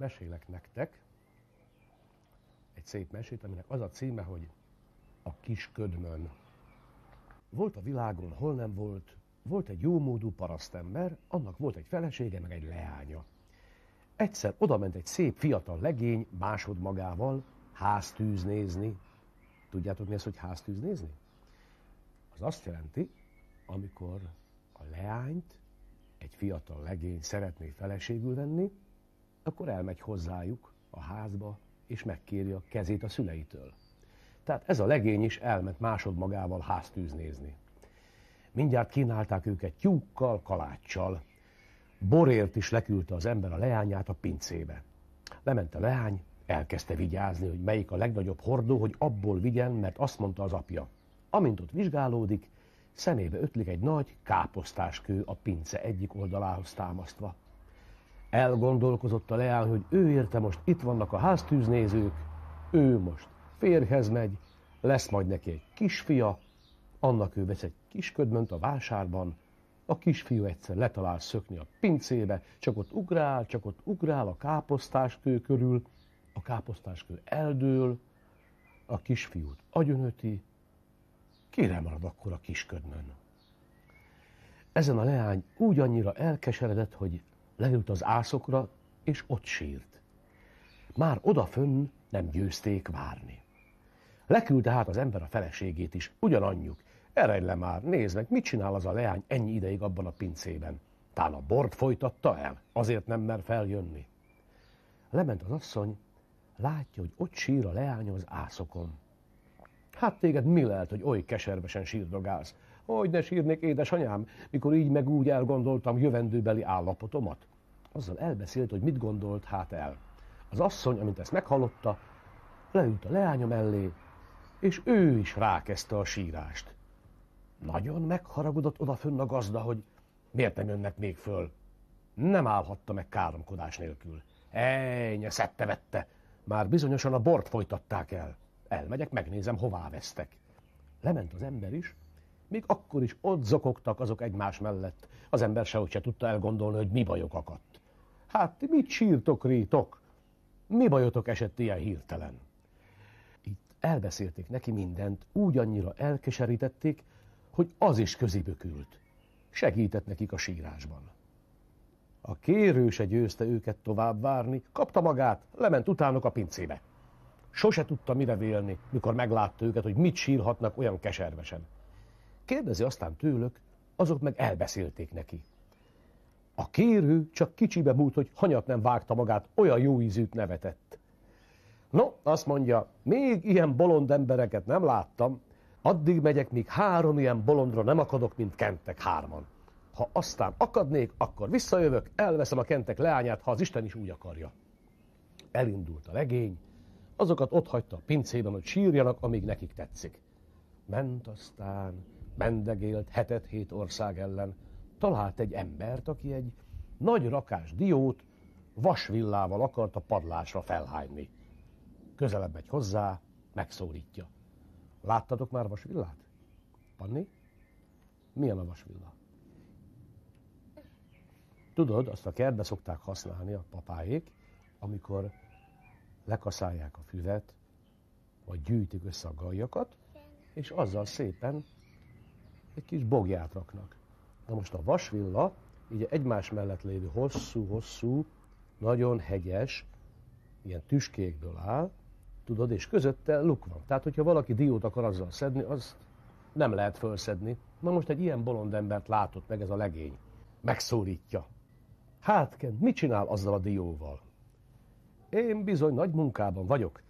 mesélek nektek egy szép mesét, aminek az a címe, hogy a kis ködmön. Volt a világon, hol nem volt, volt egy jómódú parasztember, annak volt egy felesége, meg egy leánya. Egyszer oda ment egy szép fiatal legény másod magával háztűz nézni. Tudjátok mi az, hogy háztűz nézni? Az azt jelenti, amikor a leányt egy fiatal legény szeretné feleségül venni, akkor elmegy hozzájuk a házba, és megkéri a kezét a szüleitől. Tehát ez a legény is elment másod magával háztűz nézni. Mindjárt kínálták őket tyúkkal, kaláccsal. Borért is leküldte az ember a leányát a pincébe. Lement a leány, elkezdte vigyázni, hogy melyik a legnagyobb hordó, hogy abból vigyen, mert azt mondta az apja. Amint ott vizsgálódik, szemébe ötlik egy nagy káposztáskő a pince egyik oldalához támasztva. Elgondolkozott a leány, hogy ő érte most itt vannak a háztűznézők, ő most férhez megy, lesz majd neki egy kisfia, annak ő vesz egy kisködmönt a vásárban, a kisfiú egyszer letalál szökni a pincébe, csak ott ugrál, csak ott ugrál a káposztáskő körül, a káposztáskő eldől, a kisfiút agyonöti, kire marad akkor a kisködmön? Ezen a leány úgy annyira elkeseredett, hogy leült az ászokra, és ott sírt. Már odafönn nem győzték várni. Leküldte hát az ember a feleségét is, ugyananyjuk. Eredj le már, nézd meg, mit csinál az a leány ennyi ideig abban a pincében. Tán a bort folytatta el, azért nem mer feljönni. Lement az asszony, látja, hogy ott sír a leány az ászokon. Hát téged mi lehet, hogy oly keservesen sírdogálsz? Hogy ne sírnék, édesanyám, mikor így meg úgy elgondoltam jövendőbeli állapotomat? Azzal elbeszélt, hogy mit gondolt hát el. Az asszony, amint ezt meghallotta, leült a leánya mellé, és ő is rákezdte a sírást. Nagyon megharagudott odafönn a gazda, hogy miért nem jönnek még föl. Nem állhatta meg káromkodás nélkül. Ejnye, szette vette, már bizonyosan a bort folytatták el. Elmegyek, megnézem, hová vesztek. Lement az ember is, még akkor is ott zokogtak azok egymás mellett. Az ember sehogy se tudta elgondolni, hogy mi bajok akadt. Hát, ti mit sírtok, rétok? Mi bajotok esett ilyen hirtelen? Itt elbeszélték neki mindent, úgy annyira elkeserítették, hogy az is közibökült. Segített nekik a sírásban. A kérő se győzte őket tovább várni, kapta magát, lement utánok a pincébe. Sose tudta mire vélni, mikor meglátta őket, hogy mit sírhatnak olyan keservesen. Kérdezi aztán tőlük, azok meg elbeszélték neki. A kérő csak kicsibe múlt, hogy hanyat nem vágta magát, olyan jó ízűt nevetett. No, azt mondja, még ilyen bolond embereket nem láttam, addig megyek, míg három ilyen bolondra nem akadok, mint kentek hárman. Ha aztán akadnék, akkor visszajövök, elveszem a kentek leányát, ha az Isten is úgy akarja. Elindult a legény, azokat ott hagyta a pincében, hogy sírjanak, amíg nekik tetszik. Ment aztán, mendegélt hetet-hét ország ellen, talált egy embert, aki egy nagy rakás diót vasvillával a padlásra felhányni. Közelebb megy hozzá, megszólítja. Láttatok már vasvillát? Panni? Milyen a vasvilla? Tudod, azt a kertbe szokták használni a papáék, amikor lekaszálják a füvet, vagy gyűjtik össze a gajakat, és azzal szépen egy kis bogját raknak. Na most a vasvilla, így egymás mellett lévő hosszú-hosszú, nagyon hegyes, ilyen tüskékből áll, tudod, és közötte luk van. Tehát, hogyha valaki diót akar azzal szedni, az nem lehet fölszedni. Na most egy ilyen bolond embert látott meg ez a legény. Megszólítja. Hát, Ken, mit csinál azzal a dióval? Én bizony nagy munkában vagyok.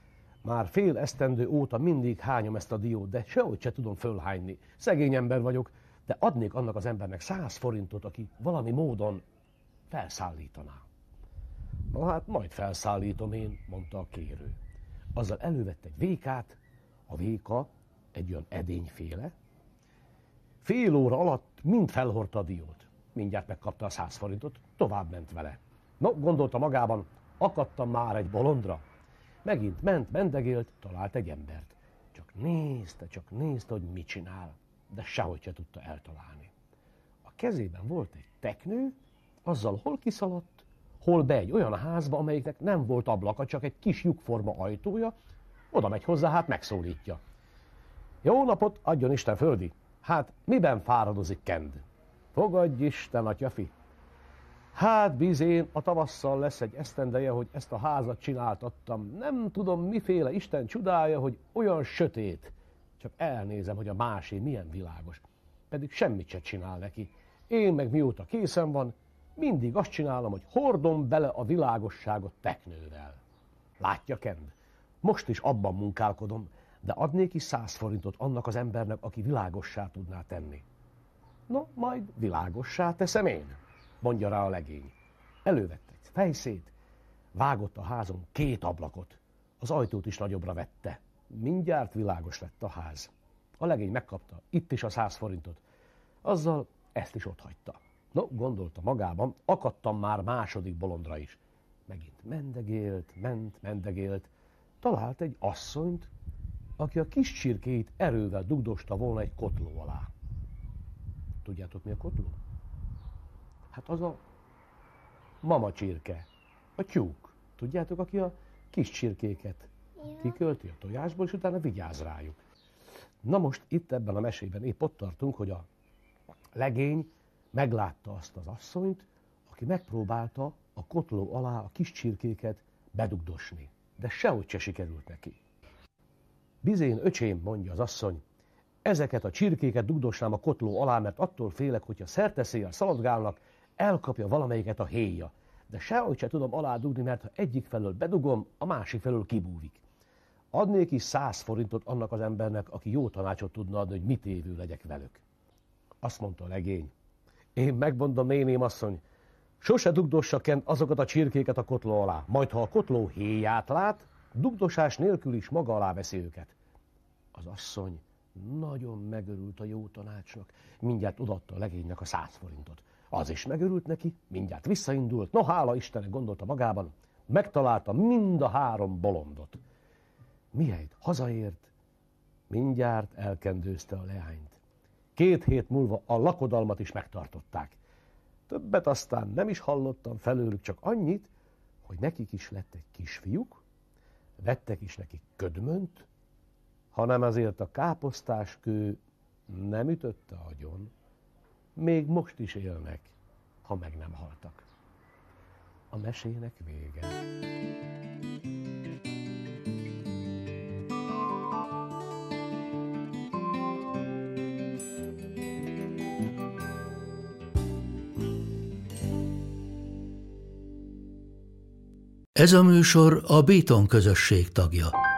Már fél esztendő óta mindig hányom ezt a diót, de sehogy se tudom fölhányni. Szegény ember vagyok, de adnék annak az embernek száz forintot, aki valami módon felszállítaná. Na hát majd felszállítom én, mondta a kérő. Azzal elővette egy vékát, a véka egy olyan edényféle. Fél óra alatt mind felhordta a diót. Mindjárt megkapta a száz forintot, tovább ment vele. No, gondolta magában, akadtam már egy bolondra. Megint ment, mendegélt, talált egy embert. Csak nézte, csak nézte, hogy mit csinál de sehogy se tudta eltalálni. A kezében volt egy teknő, azzal hol kiszaladt, hol be egy olyan házba, amelyiknek nem volt ablaka, csak egy kis lyukforma ajtója, oda megy hozzá, hát megszólítja. Jó napot, adjon Isten földi! Hát, miben fáradozik Kend? Fogadj Isten, atyafi! Hát bizén a tavasszal lesz egy esztendeje, hogy ezt a házat csináltattam. Nem tudom, miféle Isten csodája, hogy olyan sötét. Csak elnézem, hogy a másé milyen világos. Pedig semmit se csinál neki. Én meg mióta készen van, mindig azt csinálom, hogy hordom bele a világosságot teknővel. Látja, Kend? Most is abban munkálkodom, de adnék is száz forintot annak az embernek, aki világossá tudná tenni. No, majd világossá teszem én, mondja rá a legény. Elővette egy fejszét, vágott a házon két ablakot, az ajtót is nagyobbra vette. Mindjárt világos lett a ház. A legény megkapta itt is a száz forintot, azzal ezt is ott hagyta. No, gondolta magában, akadtam már második bolondra is. Megint mendegélt, ment, mendegélt, talált egy asszonyt, aki a kis csirkéit erővel dugdosta volna egy kotló alá. Tudjátok, mi a kotló? Hát az a mama csirke, a tyúk. Tudjátok, aki a kis csirkéket kikölti a tojásból, és utána vigyáz rájuk. Na most itt ebben a mesében épp ott tartunk, hogy a legény meglátta azt az asszonyt, aki megpróbálta a kotló alá a kis csirkéket bedugdosni. De sehogy se sikerült neki. Bizén, öcsém, mondja az asszony, ezeket a csirkéket dugdosnám a kotló alá, mert attól félek, hogyha szerteszéjjel szaladgálnak, elkapja valamelyiket a héja. De sehogy se tudom alá dugni, mert ha egyik felől bedugom, a másik felől kibúvik. Adnék is száz forintot annak az embernek, aki jó tanácsot tudna adni, hogy mit évő legyek velük. Azt mondta a legény. Én megmondom, néném asszony, sose dugdossa Kent azokat a csirkéket a kotló alá. Majd, ha a kotló héját lát, dugdosás nélkül is maga alá veszi őket. Az asszony nagyon megörült a jó tanácsnak, mindjárt odaadta a legénynek a száz forintot. Az is megörült neki, mindjárt visszaindult, no hála Istennek gondolta magában, megtalálta mind a három bolondot. Mihelyt hazaért, mindjárt elkendőzte a leányt. Két hét múlva a lakodalmat is megtartották. Többet aztán nem is hallottam felőlük, csak annyit, hogy nekik is lett egy kisfiúk, vettek is neki ködmönt, hanem azért a káposztás kő nem ütötte agyon, még most is élnek, ha meg nem haltak. A mesének vége. Ez a műsor a Béton közösség tagja.